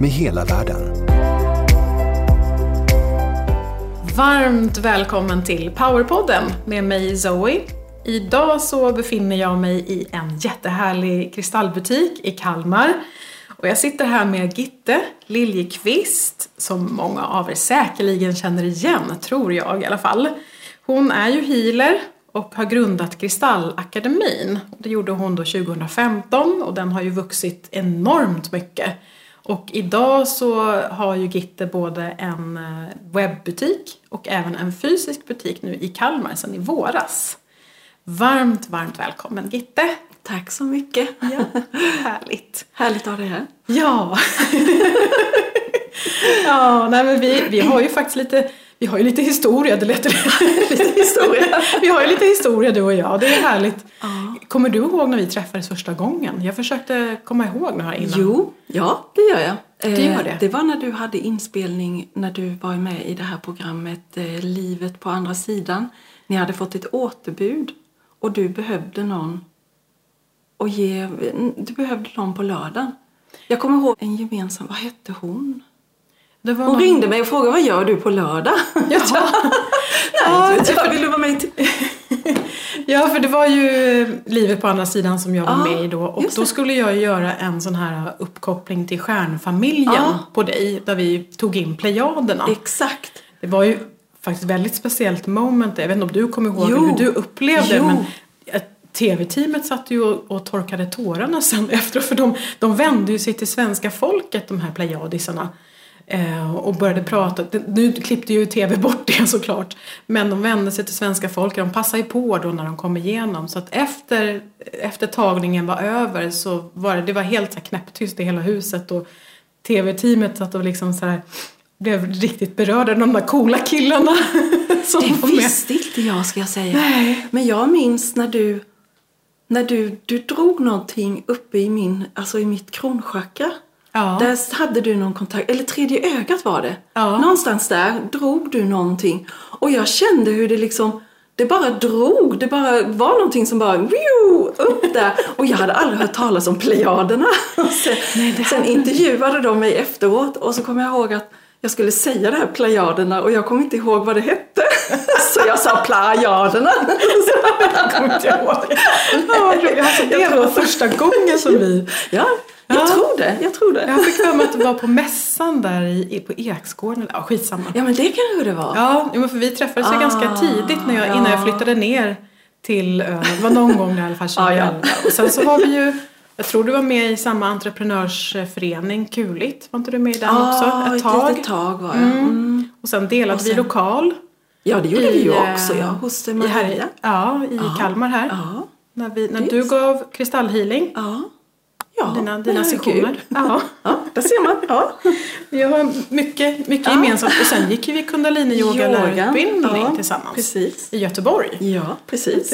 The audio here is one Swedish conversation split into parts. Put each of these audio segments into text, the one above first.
med hela världen. Varmt välkommen till Powerpodden med mig Zoe. Idag så befinner jag mig i en jättehärlig kristallbutik i Kalmar. Och jag sitter här med Gitte Liljekvist, som många av er säkerligen känner igen, tror jag i alla fall. Hon är ju healer och har grundat Kristallakademin. Det gjorde hon då 2015 och den har ju vuxit enormt mycket. Och idag så har ju Gitte både en eh, webbutik och även en fysisk butik nu i Kalmar sedan i våras. Varmt, varmt välkommen Gitte! Tack så mycket! Ja, härligt! Härligt att ha dig här. Ja! ja, nej men vi, vi har ju faktiskt lite vi har ju lite historia, det lät lite historia. Vi har ju lite historia du och jag, det är härligt. Ja. Kommer du ihåg när vi träffades första gången? Jag försökte komma ihåg det här innan. Jo, ja det gör jag. Det gör det. Eh, det var när du hade inspelning, när du var med i det här programmet eh, Livet på andra sidan. Ni hade fått ett återbud och du behövde någon och ge, du behövde någon på lördagen. Jag kommer ihåg en gemensam, vad hette hon? Hon någon... ringde mig och frågade vad gör du på lördag? Ja. Nej, ja, vill du vara med. Ja, för det var ju Livet på andra sidan som jag var med i då. Och då skulle jag göra en sån här uppkoppling till stjärnfamiljen ja. på dig. Där vi tog in Plejaderna. Exakt. Det var ju faktiskt väldigt speciellt moment. Jag vet inte om du kommer ihåg jo. hur du upplevde jo. men TV-teamet satt ju och, och, torkade tårarna sen efteråt för de, de vände ju sig till svenska folket de här plejadisarna. Eh, och började prata. Nu klippte ju TV bort det såklart. Men de vände sig till svenska folket. De passade ju på då när de kom igenom. Så att efter, efter tagningen var över så var det, det var helt så knäpptyst i hela huset. Och TV-teamet satt och liksom så här blev riktigt berörda, de där coola killarna. som det visste inte jag ska jag säga. Nej. Men jag minns när du, när du, du drog någonting uppe i, min, alltså i mitt kronchakra. Ja. Där hade du någon kontakt, eller tredje ögat var det. Ja. Någonstans där drog du någonting. Och jag kände hur det liksom, det bara drog. Det bara var någonting som bara whew, upp där. Och jag hade aldrig hört talas om Plejaderna. Sen, Nej, sen intervjuade de mig efteråt och så kom jag ihåg att jag skulle säga det här Plejaderna och jag kom inte ihåg vad det hette. Så jag sa Plejaderna. jag kommer inte ihåg. alltså, det var första gången som vi... Ja, jag ja. tror det. Jag tror det. Jag fick för mig att det var på mässan där i, på Eksgården. Ja, skitsamma. Ja, men det kanske det var. Ja, men för vi träffades ah, ju ganska tidigt när jag, innan jag flyttade ner till ön. Det var någon gång i alla fall 2011. Ja, ja. Och sen så var vi ju jag tror du var med i samma entreprenörsförening, Kuligt. Var inte du med i den ah, också? Ett tag? ett tag var jag. Mm. Mm. Och sen delade och sen, vi lokal. Ja, det gjorde i, vi ju också, ja. Hos Maria. Här, ja, i ah. Kalmar här. Ah. När, vi, när du gav kristallhealing. Ja. Ja, dina, dina sessioner. Ja. ja, där ser man. Ja. Vi har mycket, mycket ja. gemensamt. Och sen gick vi kundalini-yoga lärarutbildning ja, tillsammans. Precis. I Göteborg. Ja, precis.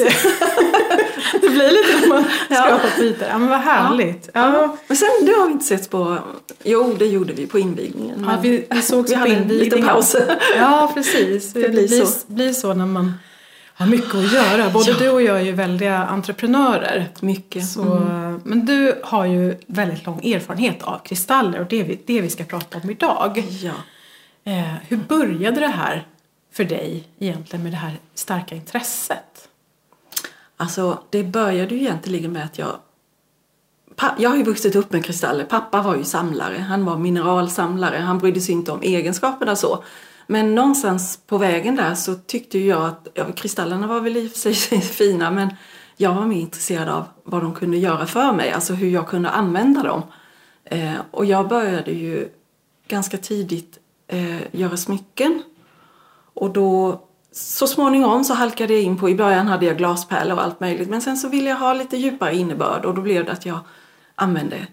det blir lite när man skrapar på ytor. Ja, men vad härligt. Ja. ja. Men sen, det har vi inte sett på... Jo, det gjorde vi på invigningen. Ja, vi, vi sågs vi på invigningen. Vi hade en liten paus. Ja, precis. Det, det blir, så. blir så när man har mycket att göra. Både ja. du och jag är ju väldiga entreprenörer. Mycket. Så, mm. Men du har ju väldigt lång erfarenhet av kristaller och det är det vi ska prata om idag. Ja. Eh, hur började det här för dig egentligen med det här starka intresset? Alltså, det började ju egentligen med att jag jag har ju vuxit upp med kristaller. Pappa var ju samlare. Han var mineralsamlare. Han brydde sig inte om egenskaperna så. Men någonstans på vägen där så tyckte jag att ja, kristallerna var väl i och för sig fina men jag var mer intresserad av vad de kunde göra för mig, alltså hur jag kunde använda dem. Eh, och jag började ju ganska tidigt eh, göra smycken. Och då så småningom så halkade jag in på, i början hade jag glaspärlor och allt möjligt men sen så ville jag ha lite djupare innebörd och då blev det att jag använde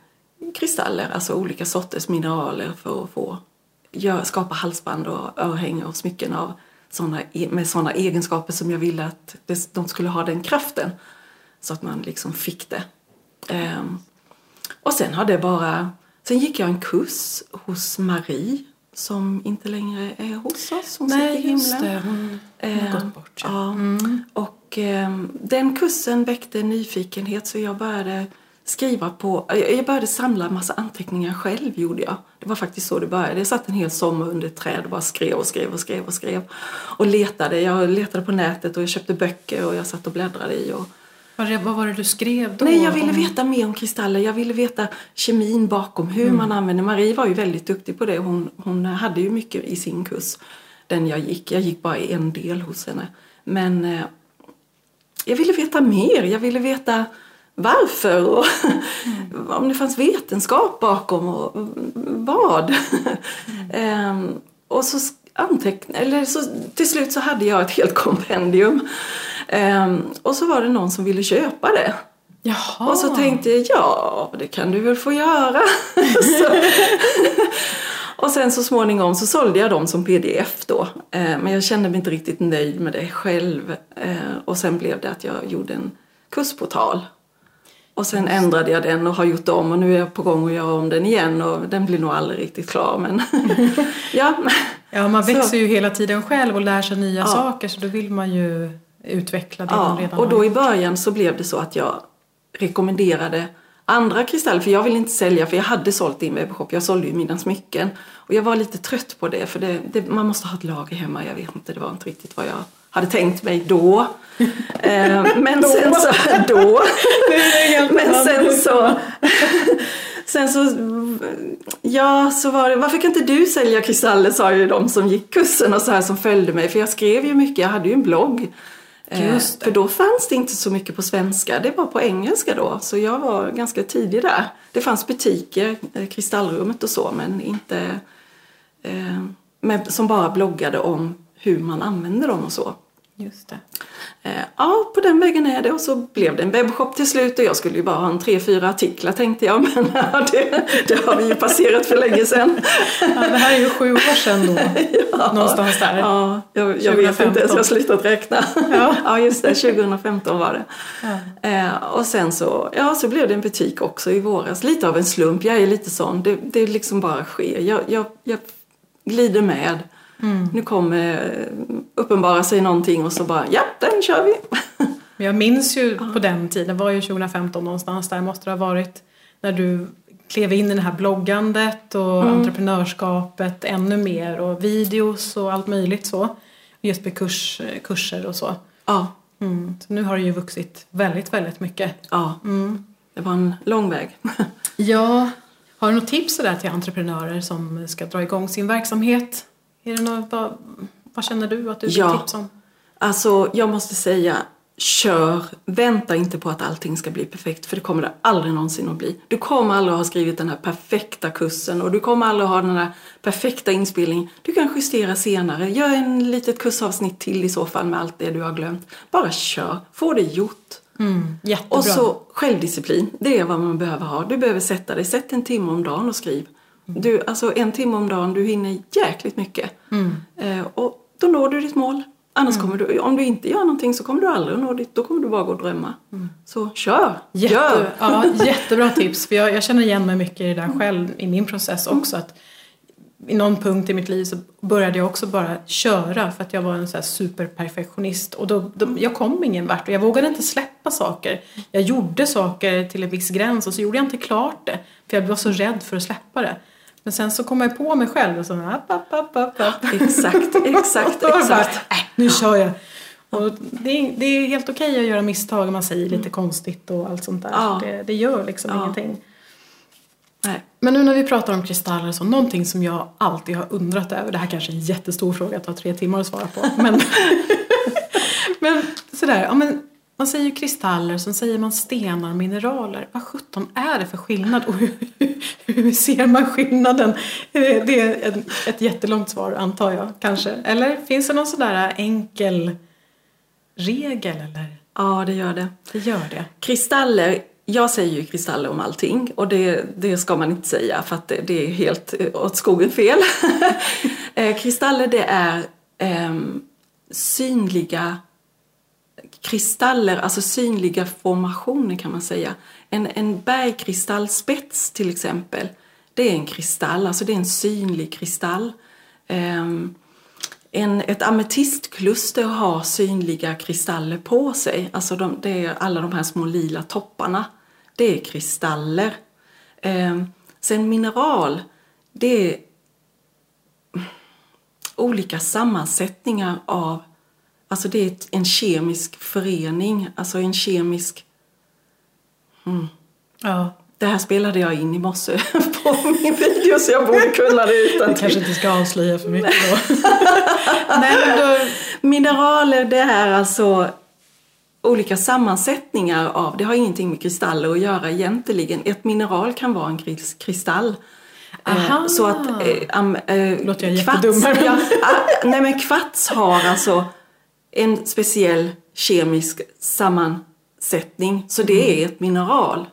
kristaller, alltså olika sorters mineraler för att få gör, skapa halsband och örhängen och smycken av såna, e, med sådana egenskaper som jag ville att det, de skulle ha den kraften. Så att man liksom fick det. Um, och sen har det bara... Sen gick jag en kurs hos Marie som inte längre är hos oss. Hon Nej, sitter i himlen. Det. Hon har uh, gått bort. Ja. Mm. Och um, den kursen väckte nyfikenhet så jag började skriva på, jag började samla en massa anteckningar själv gjorde jag. Det var faktiskt så det började. Jag satt en hel sommar under ett träd och bara skrev och skrev och skrev och skrev. Och letade. Jag letade på nätet och jag köpte böcker och jag satt och bläddrade i. Och... Vad var det du skrev då? Nej, jag ville veta mer om kristaller. Jag ville veta kemin bakom, hur mm. man använder. Marie var ju väldigt duktig på det. Hon, hon hade ju mycket i sin kurs, den jag gick. Jag gick bara en del hos henne. Men eh, jag ville veta mer. Jag ville veta varför och mm. om det fanns vetenskap bakom och vad. Mm. um, och så anteckna, eller så, till slut så hade jag ett helt kompendium. Um, och så var det någon som ville köpa det. Jaha. Och så tänkte jag, ja det kan du väl få göra. och sen så småningom så sålde jag dem som pdf då. Uh, men jag kände mig inte riktigt nöjd med det själv. Uh, och sen blev det att jag gjorde en kursportal och sen ändrade jag den och har gjort om och nu är jag på gång att göra om den igen och den blir nog aldrig riktigt klar men ja. Ja, man växer så. ju hela tiden själv och lär sig nya ja. saker så då vill man ju utveckla det ja, man redan och då i början så blev det så att jag rekommenderade andra kristaller, för jag ville inte sälja, för jag hade sålt en webbshop, jag sålde ju mina smycken. Och jag var lite trött på det, för det, det, man måste ha ett lager hemma, jag vet inte, det var inte riktigt vad jag hade tänkt mig då. Eh, men sen så, då. men sen så, sen så, ja så var det, varför kan inte du sälja kristaller sa ju de som gick kursen och så här som följde mig, för jag skrev ju mycket, jag hade ju en blogg. Eh, för då fanns det inte så mycket på svenska, det var på engelska då. Så jag var ganska tidig där. Det fanns butiker, eh, Kristallrummet och så, men inte eh, med, som bara bloggade om hur man använder dem och så. Just det. Eh, ja, på den vägen är det och så blev det en webbshop till slut och jag skulle ju bara ha en tre, fyra artiklar tänkte jag men ja, det, det, har vi ju passerat för länge sedan. Ja, det här är ju sju år sedan då, ja, någonstans där. Ja, jag, jag vet inte ens, jag har slutat räkna. Ja. ja, just det, 2015 var det. Ja. Eh, och sen så, ja, så blev det en butik också i våras, lite av en slump, jag är lite sån, det, det liksom bara sker. Jag, jag, jag glider med. Mm. Nu kommer uppenbara sig någonting och så bara, ja, den kör vi. Jag minns ju på den tiden, var ju 2015 någonstans där måste det ha varit, när du klev in i det här bloggandet och mm. entreprenörskapet ännu mer och videos och allt möjligt så. Just med kurs, kurser och så. Ja. Mm. Så nu har det ju vuxit väldigt, väldigt mycket. Ja, mm. det var en lång väg. ja, har du något tips där till entreprenörer som ska dra igång sin verksamhet? Är det något, vad, vad känner du att du vill ja. tipsa om? Alltså, jag måste säga, kör. Vänta inte på att allting ska bli perfekt, för det kommer det aldrig någonsin att bli. Du kommer aldrig att ha skrivit den här perfekta kursen och du kommer aldrig att ha den här perfekta inspelningen. Du kan justera senare. Gör en litet kursavsnitt till i så fall med allt det du har glömt. Bara kör. Få det gjort. Mm, och så självdisciplin. Det är vad man behöver ha. Du behöver sätta dig. Sätt en timme om dagen och skriv. Du, alltså en timme om dagen, du hinner jäkligt mycket. Mm. Eh, och då når du ditt mål. Annars mm. kommer du, om du inte gör någonting så kommer du aldrig nå dit. Då kommer du bara gå och drömma. Mm. Så kör! Jätte, Gör! Ja, jättebra tips. För jag, jag, känner igen mig mycket i det där själv i min process också. Att I någon punkt i mitt liv så började jag också bara köra för att jag var en så superperfektionist. Och då, då, jag kom ingen vart och jag vågade inte släppa saker. Jag gjorde saker till en viss gräns och så gjorde jag inte klart det. För jag var så rädd för att släppa det. Men sen så kom jag på mig själv och så app, app, app, app, app. Exakt, exakt, exakt. Bara, äh, nu kör jag. Och det, är, det är helt okej att göra misstag om man säger lite mm. konstigt och allt sånt där. Ja. Det, det gör liksom ja. ingenting. Nej. Men nu när vi pratar om kristaller så någonting som jag alltid har undrat över, det här kanske är en jättestor fråga, att ta tre timmar att svara på. Men, men sådär, ja men man säger ju kristaller, sen säger man stenar, mineraler. Vad sjutton är det för skillnad och hur, hur ser man skillnaden? Det är ett, ett jättelångt svar antar jag kanske. Eller finns det någon sådär enkel regel eller? Ja, det gör det. Det gör det. Kristaller jag säger ju kristaller om allting och det, det ska man inte säga för att det, det är helt åt skogen fel. kristaller det är eh, synliga kristaller, alltså synliga formationer kan man säga. En, en bergkristallspets till exempel, det är en kristall, alltså det är en synlig kristall. Um, en, ett ametistkluster har synliga kristaller på sig, alltså de, det är alla de här små lila topparna. Det är kristaller. Um, sen mineral, det är olika sammansättningar av Alltså det är en kemisk förening, alltså en kemisk... Mm. Ja. Det här spelade jag in i morse på min video så jag borde kunna det utan Du kanske inte ska avslöja för mycket då. Nej, då... Mineraler det är alltså olika sammansättningar av, det har ingenting med kristaller att göra egentligen. Ett mineral kan vara en kristall. Eh, Aha. Så att... Äh, äh, Låter jag kvarts, ja, nej men kvarts har alltså en speciell kemisk sammansättning. Så det mm. är ett mineral.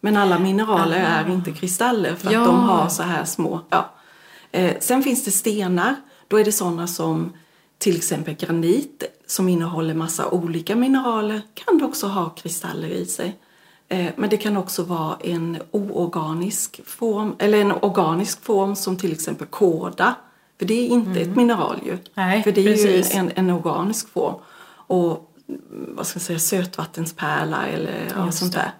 Men alla mineraler Aha. är inte kristaller för ja. att de har så här små. Ja. Eh, sen finns det stenar. Då är det sådana som till exempel granit som innehåller massa olika mineraler. Kan det också ha kristaller i sig. Eh, men det kan också vara en oorganisk form, eller en organisk form som till exempel kåda för det är inte mm. ett mineral ju. Nej, För det är precis. ju en, en organisk form. Och vad ska jag säga, sötvattenspärla eller ja, sånt där.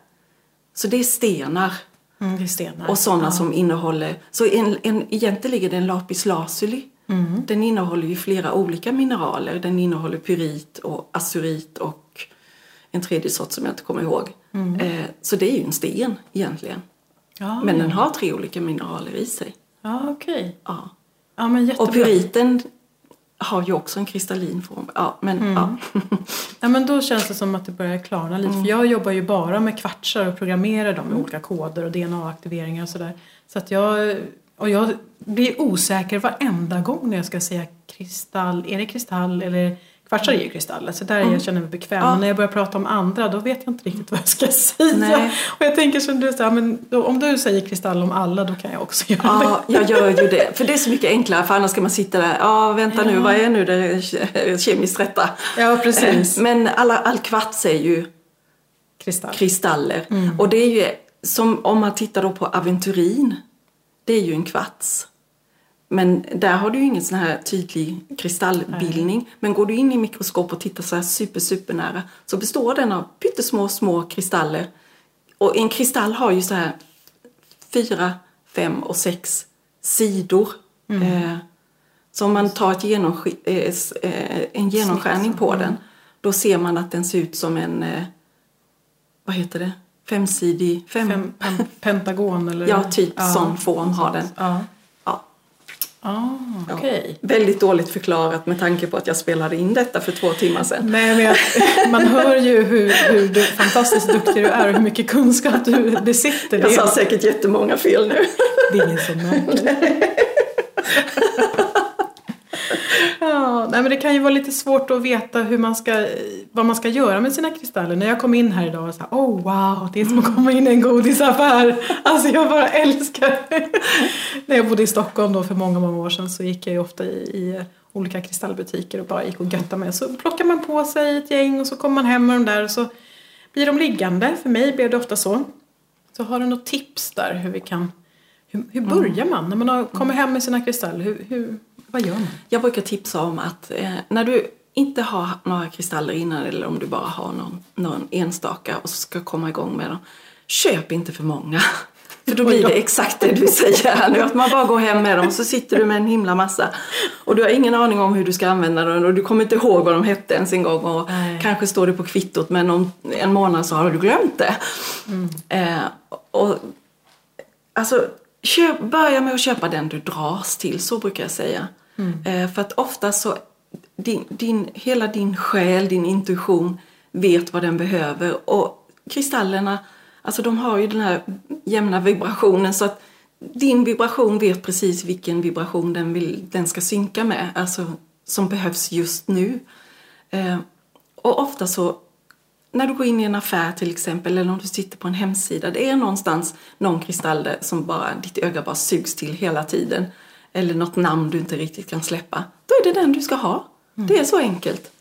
Så det är stenar. Mm, det är stenar. Och sådana ja. som innehåller, så en, en, egentligen en lapis lazuli. Mm. Den innehåller ju flera olika mineraler. Den innehåller pyrit och azurit och en tredje sort som jag inte kommer ihåg. Mm. Eh, så det är ju en sten egentligen. Ja, Men den har tre olika mineraler i sig. Ja, okej. Okay. Ja. Ja, men och pyriten har ju också en kristallin form. Ja, men, mm. ja. ja, men då känns det som att det börjar klarna lite. Mm. För jag jobbar ju bara med kvartsar och programmerar dem med mm. olika koder och DNA-aktiveringar och sådär. Så att jag, och jag blir osäker varenda gång när jag ska säga kristall. Är det kristall eller Kvartsar är ju kristaller så där mm. jag känner mig bekväm. Ja. Men när jag börjar prata om andra då vet jag inte riktigt vad jag ska säga. Nej. Och jag tänker som du sa, men då, om du säger kristall om alla då kan jag också göra ja, det. Ja, jag gör ju det. För det är så mycket enklare för annars ska man sitta där, ja vänta ja. nu, vad är nu det kemiskt rätta? Ja, precis. Men alla, all kvarts är ju Kristall. kristaller. Mm. Och det är ju som om man tittar då på aventurin. Det är ju en kvarts. Men där har du ju ingen sån här tydlig kristallbildning. Nej. Men går du in i mikroskop och tittar så här super, super nära så består den av pyttesmå, små kristaller. Och en kristall har ju så här fyra, fem och sex sidor. Mm. Eh, så om man tar eh, eh, en genomskärning på den då ser man att den ser ut som en, eh, vad heter det, femsidig... Fem... Fem, pentagon eller? Ja, typ ja, sån form har den. Ja. Ah, okay. ja, väldigt dåligt förklarat med tanke på att jag spelade in detta för två timmar sedan. Nej, men jag, man hör ju hur, hur du, fantastiskt duktig du är och hur mycket kunskap du besitter. Jag sa säkert jättemånga fel nu. Det är ingen som märker. Ja, nej, men det kan ju vara lite svårt att veta hur man ska, vad man ska göra med sina kristaller. När jag kom in här idag och sa oh wow, det är som att komma in i en godisaffär. Alltså jag bara älskar. När jag bodde i Stockholm då för många, många år sedan så gick jag ju ofta i, i olika kristallbutiker och bara gick och göttade mig. Så plockar man på sig ett gäng och så kommer man hem med dem där och så blir de liggande. För mig blev det ofta så. Så har du något tips där hur vi kan hur, hur börjar man när man har kommit hem med sina kristaller? Hur, hur, vad gör man? Jag brukar tipsa om att eh, när du inte har några kristaller innan eller om du bara har någon, någon enstaka och ska komma igång med dem. Köp inte för många. För då blir det exakt det du säger här nu, att man bara går hem med dem och så sitter du med en himla massa. Och du har ingen aning om hur du ska använda dem och du kommer inte ihåg vad de hette ens en gång och Nej. kanske står det på kvittot men om en månad så har du glömt det. Mm. Eh, och, alltså, köp, börja med att köpa den du dras till, så brukar jag säga. Mm. Eh, för att ofta så, din, din, hela din själ, din intuition vet vad den behöver. Och kristallerna, alltså de har ju den här jämna vibrationen så att din vibration vet precis vilken vibration den, vill, den ska synka med, alltså som behövs just nu. Eh, och ofta så när du går in i en affär till exempel eller om du sitter på en hemsida. Det är någonstans någon kristall där som bara, ditt öga bara sugs till hela tiden. Eller något namn du inte riktigt kan släppa. Då är det den du ska ha. Mm. Det är så enkelt.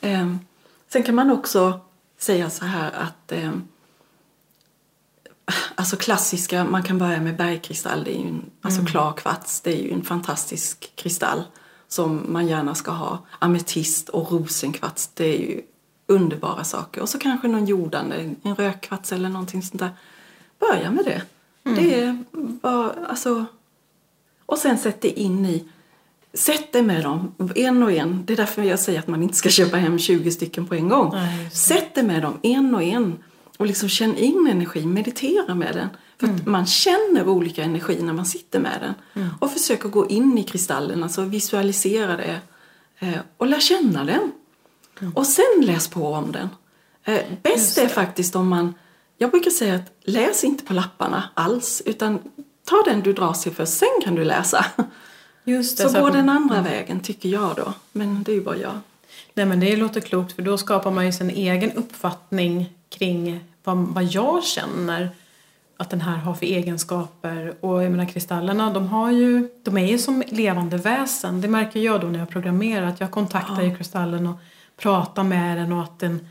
Eh, sen kan man också säga så här att eh, Alltså klassiska, man kan börja med bergkristall, det är ju en, alltså mm. klar kvarts, det är ju en fantastisk kristall som man gärna ska ha. Ametist och rosenkvarts, det är ju underbara saker. Och så kanske någon jordande, en rökkvarts eller någonting sånt där. Börja med det. Mm. Det är bara, alltså... Och sen sätt det in i... Sätt dig med dem, en och en. Det är därför jag säger att man inte ska köpa hem 20 stycken på en gång. Nej, sätt dig med dem, en och en. Och liksom känn in energin, meditera med den. För mm. man känner olika energi när man sitter med den. Mm. Och försök att gå in i kristallen, alltså visualisera det. Eh, och lär känna den. Mm. Och sen läs på om den. Eh, bäst är faktiskt om man, jag brukar säga att läs inte på lapparna alls. Utan ta den du dras till först, sen kan du läsa. Just det, så, så går den andra vägen tycker jag då. Men det är ju bara jag. Nej men det låter klokt för då skapar man ju sin egen uppfattning kring vad, vad jag känner att den här har för egenskaper. Och jag menar kristallerna, de, har ju, de är ju som levande väsen. Det märker jag då när jag programmerar, att jag kontaktar ja. kristallen och pratar med den och att den,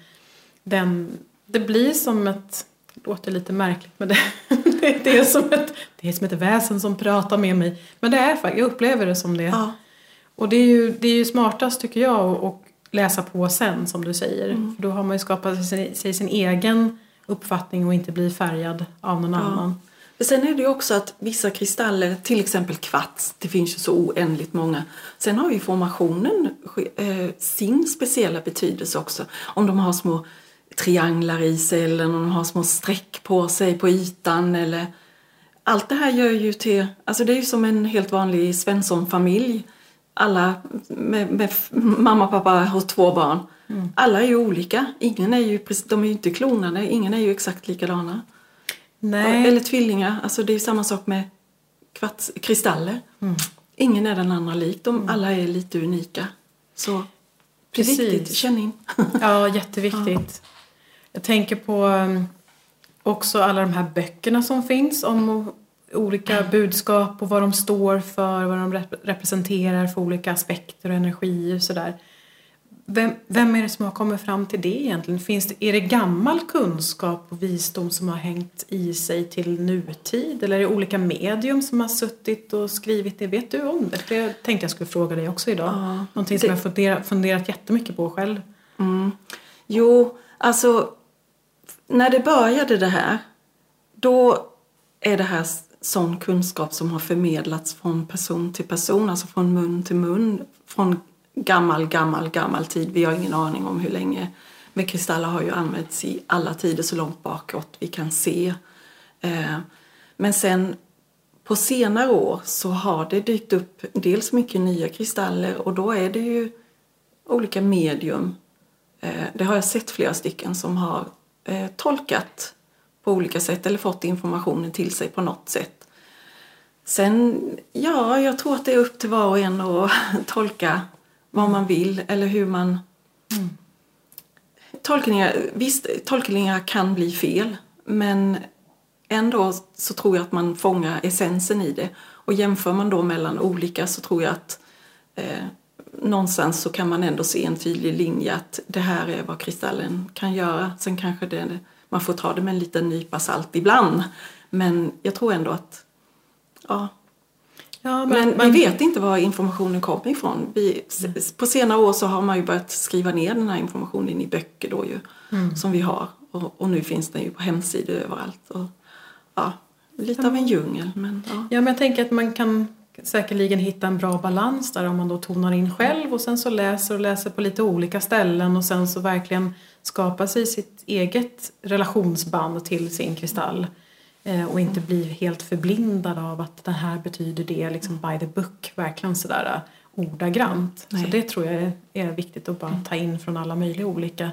den det blir som ett, det låter lite märkligt men det, det, är som ett, det är som ett väsen som pratar med mig. Men det är faktiskt, jag upplever det som det. Ja. Och det är ju, det är ju smartast tycker jag att läsa på sen som du säger. Mm. För då har man ju skapat sig, sig sin egen uppfattning och inte bli färgad av någon ja. annan. Men sen är det ju också att vissa kristaller, till exempel kvarts, det finns ju så oändligt många. Sen har ju formationen eh, sin speciella betydelse också. Om de har små trianglar i sig eller om de har små streck på sig på ytan eller allt det här gör ju till, alltså det är ju som en helt vanlig Svensson-familj. Alla med, med mamma, pappa och två barn. Mm. Alla är ju olika. Ingen är ju, de är ju inte klonade, ingen är ju exakt likadana. Nej. Eller tvillingar, alltså det är samma sak med kvarts, kristaller. Mm. Ingen är den andra lik, de mm. alla är lite unika. Så det är viktigt, känn in. ja, jätteviktigt. Ja. Jag tänker på um, också alla de här böckerna som finns om olika budskap och vad de står för, vad de representerar för olika aspekter och energier och sådär. Vem, vem är det som har kommit fram till det egentligen? Finns det, är det gammal kunskap och visdom som har hängt i sig till nutid? Eller är det olika medium som har suttit och skrivit det? Vet du om det? För jag tänkte jag skulle fråga dig också idag. Ja, Någonting som det... jag funderat, funderat jättemycket på själv. Mm. Jo, alltså när det började det här då är det här sån kunskap som har förmedlats från person till person, alltså från mun till mun, från gammal, gammal, gammal tid. Vi har ingen aning om hur länge. Men kristaller har ju använts i alla tider så långt bakåt vi kan se. Eh, men sen på senare år så har det dykt upp dels mycket nya kristaller och då är det ju olika medium. Eh, det har jag sett flera stycken som har eh, tolkat på olika sätt eller fått informationen till sig på något sätt. Sen, ja, jag tror att det är upp till var och en att tolka vad man vill eller hur man... Mm. Tolkningar, visst, tolkningar kan bli fel men ändå så tror jag att man fångar essensen i det. Och jämför man då mellan olika så tror jag att eh, någonstans så kan man ändå se en tydlig linje att det här är vad kristallen kan göra. Sen kanske det, man får ta det med en liten nypa salt ibland. Men jag tror ändå att ja, Ja, men, men, vi vet inte var informationen kommer ifrån. Vi, på senare år så har man ju börjat skriva ner den här informationen i böcker då ju, mm. som vi har. Och, och, nu finns den ju på hemsidor överallt. Och, ja, lite ja. av en djungel. Men, ja. ja, men jag tänker att man kan säkerligen hitta en bra balans där om man då tonar in själv och sen så läser och läser på lite olika ställen och sen så verkligen skapar sig sitt eget relationsband till sin kristall. Eh, och inte bli helt förblindad av att det här betyder det liksom by the book, verkligen sådär uh, ordagrant. Nej. Så det tror jag är, viktigt att bara ta in från alla möjliga olika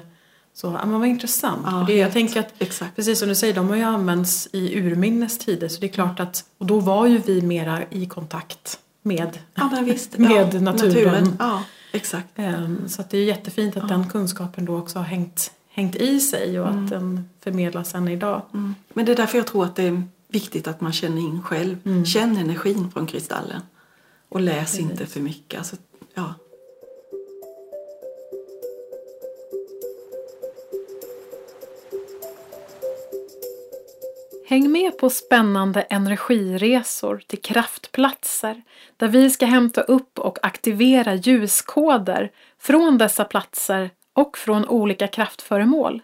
så ja, men vad intressant. Ja, det, jag tänker att, exakt. precis som du säger, de har ju använts i urminnes tider så det är klart att, och då var ju vi mera i kontakt med, ja, visst. med ja, naturen. naturen. Ja, exakt. Um, så det är jättefint att den kunskapen då också har hängt, hängt i sig och mm. att den förmedlas än idag. Mm. Men det är därför jag tror att det är viktigt att man känner in själv. Mm. Känn energin från kristallen. Och läs inte för mycket. Alltså, ja. Häng med på spännande energiresor till kraftplatser där vi ska hämta upp och aktivera ljuskoder från dessa platser och från olika kraftföremål.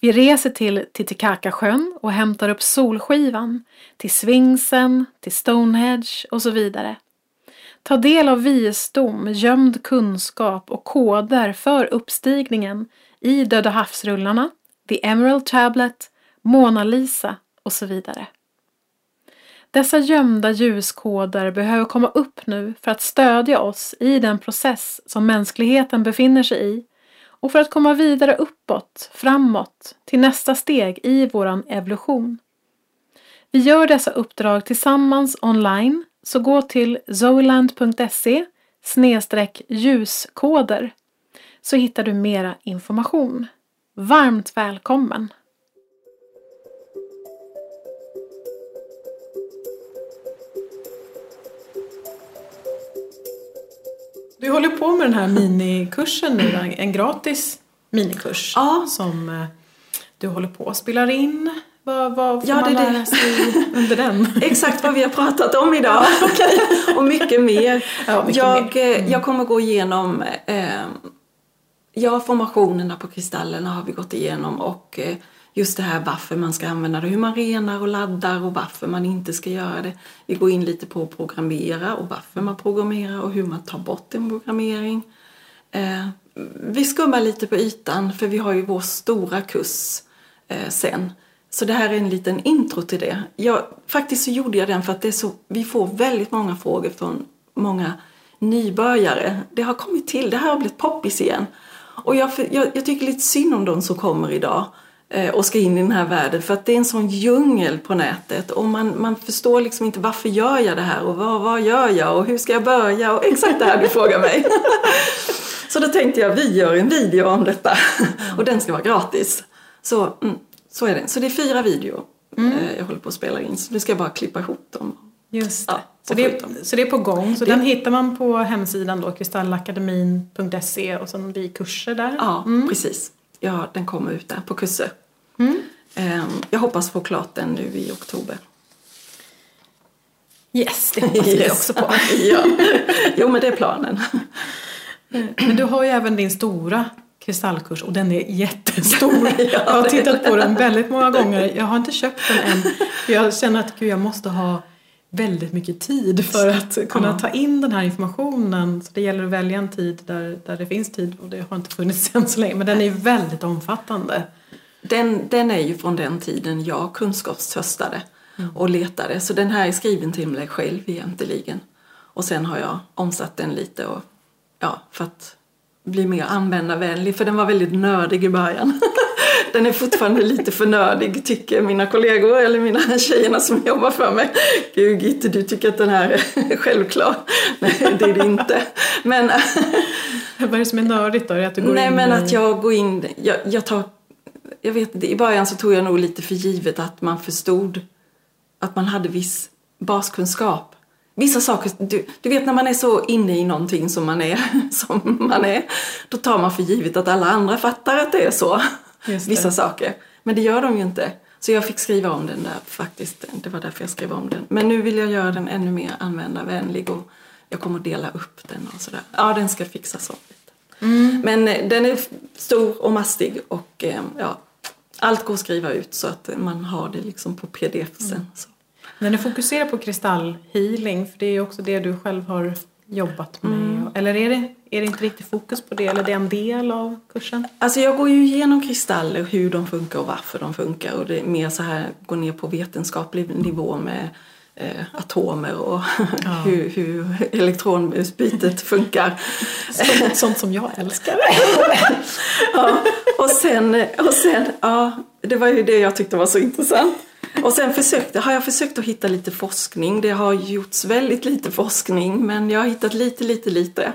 Vi reser till Titicacasjön och hämtar upp Solskivan, till Svingsen, till Stonehenge och så vidare. Ta del av visdom, gömd kunskap och koder för uppstigningen i Döda havsrullarna, The Emerald Tablet, Mona Lisa och så vidare. Dessa gömda ljuskoder behöver komma upp nu för att stödja oss i den process som mänskligheten befinner sig i och för att komma vidare uppåt, framåt, till nästa steg i våran evolution. Vi gör dessa uppdrag tillsammans online, så gå till zoeland.se ljuskoder så hittar du mera information. Varmt välkommen! Du håller på med den här minikursen nu, en gratis minikurs ja. som eh, du håller på att spela in. Vad, vad får ja, man lära sig under den? Exakt vad vi har pratat om idag. Och mycket mer. Ja, mycket jag, mer. Eh, mm. jag kommer gå igenom eh, Ja, formationerna på kristallerna har vi gått igenom och eh, just det här varför man ska använda det, hur man renar och laddar och varför man inte ska göra det. Vi går in lite på att programmera och varför man programmerar och hur man tar bort en programmering. Eh, vi skummar lite på ytan för vi har ju vår stora kurs eh, sen. Så det här är en liten intro till det. Jag, faktiskt så gjorde jag den för att det är så, vi får väldigt många frågor från många nybörjare. Det har kommit till, det här har blivit poppis igen. Och jag, jag, jag tycker lite synd om de som kommer idag och ska in i den här världen för att det är en sån djungel på nätet och man, man förstår liksom inte varför gör jag det här och vad, vad gör jag och hur ska jag börja och exakt det här du frågar mig. så då tänkte jag vi gör en video om detta och den ska vara gratis. Så, mm, så är det. Så det är fyra videor mm. Eh, jag håller på att spela in så nu ska jag bara klippa ihop dem. Just det. Ja, så, det är, så det är på gång. Så det... den hittar man på hemsidan då, kristallakademin.se och sen blir kurser där. Ja, mm. precis. Ja, den kommer ut där på kurser. Mm. Ehm, jag hoppas få klart den nu i oktober. Yes, det hoppas yes. vi också på. ja. Jo, men det är planen. Men du har ju även din stora kristallkurs och den är jättestor. ja, jag har tittat på den väldigt många gånger. Jag har inte köpt den än. Jag känner att gud, jag måste ha väldigt mycket tid för att kunna ta in den här informationen. Så det gäller att välja en tid där, där det finns tid och det har inte funnits än så länge. Men den är väldigt omfattande. Den, den är ju från den tiden jag kunskapstörstade mm. och letade. Så den här är skriven till mig själv egentligen. Och sen har jag omsatt den lite och, ja, för att bli mer användarvänlig. För den var väldigt nördig i början. den är fortfarande lite för nördig tycker mina kollegor eller mina tjejerna som jobbar för mig. Gud Gitte, du tycker att den här är självklar. Nej, det är det inte. Men, Vad är det som är nördigt då? Är att du går nej, in men att jag går in, jag, jag tar, jag vet inte, i början så tog jag nog lite för givet att man förstod att man hade viss baskunskap. Vissa saker, du, du vet när man är så inne i någonting som man är, som man är, då tar man för givet att alla andra fattar att det är så vissa saker. Men det gör de ju inte. Så jag fick skriva om den där faktiskt. Det var därför jag skrev om den. Men nu vill jag göra den ännu mer användarvänlig och jag kommer att dela upp den och sådär. Ja, den ska fixas om lite. Mm. Men eh, den är stor och mastig och eh, ja, allt går att skriva ut så att man har det liksom på pdf sen. Mm. Så. Men du fokuserar på kristallhealing, för det är ju också det du själv har jobbat med? Mm. Eller är det, är det inte riktigt fokus på det? Eller är det en del av kursen? Alltså jag går ju igenom kristaller, hur de funkar och varför de funkar. Och det är mer så här, gå ner på vetenskaplig nivå med eh, atomer och ja. hur, hur elektronutbytet funkar. Sånt, sånt som jag älskar. ja, och sen, och sen, ja, det var ju det jag tyckte var så intressant. Och sen försökte, har jag försökt att hitta lite forskning. Det har gjorts väldigt lite forskning men jag har hittat lite, lite, lite.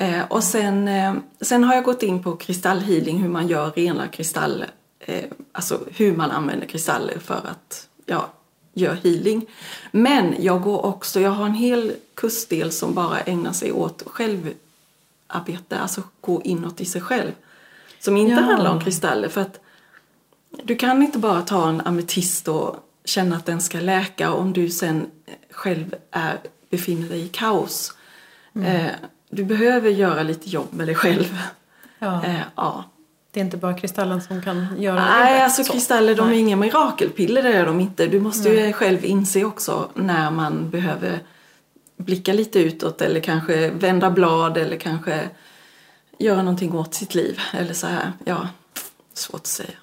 Eh, och sen, eh, sen har jag gått in på kristallhealing, hur man gör rena kristaller. Eh, alltså hur man använder kristaller för att ja, göra healing. Men jag går också, jag har en hel kursdel som bara ägnar sig åt självarbete, alltså gå inåt i sig själv. Som inte ja. handlar om kristaller. För att du kan inte bara ta en ametist och känna att den ska läka om du sen själv är, befinner dig i kaos. Mm. Eh, du behöver göra lite jobb med dig själv. Ja. Eh, ja. Det är inte bara kristallen som kan göra Nej, jobbet, alltså kristaller de är inga mirakelpiller, det är de inte. Du måste Nej. ju själv inse också när man behöver blicka lite utåt eller kanske vända blad eller kanske göra någonting åt sitt liv. Eller så här, ja, svårt att säga.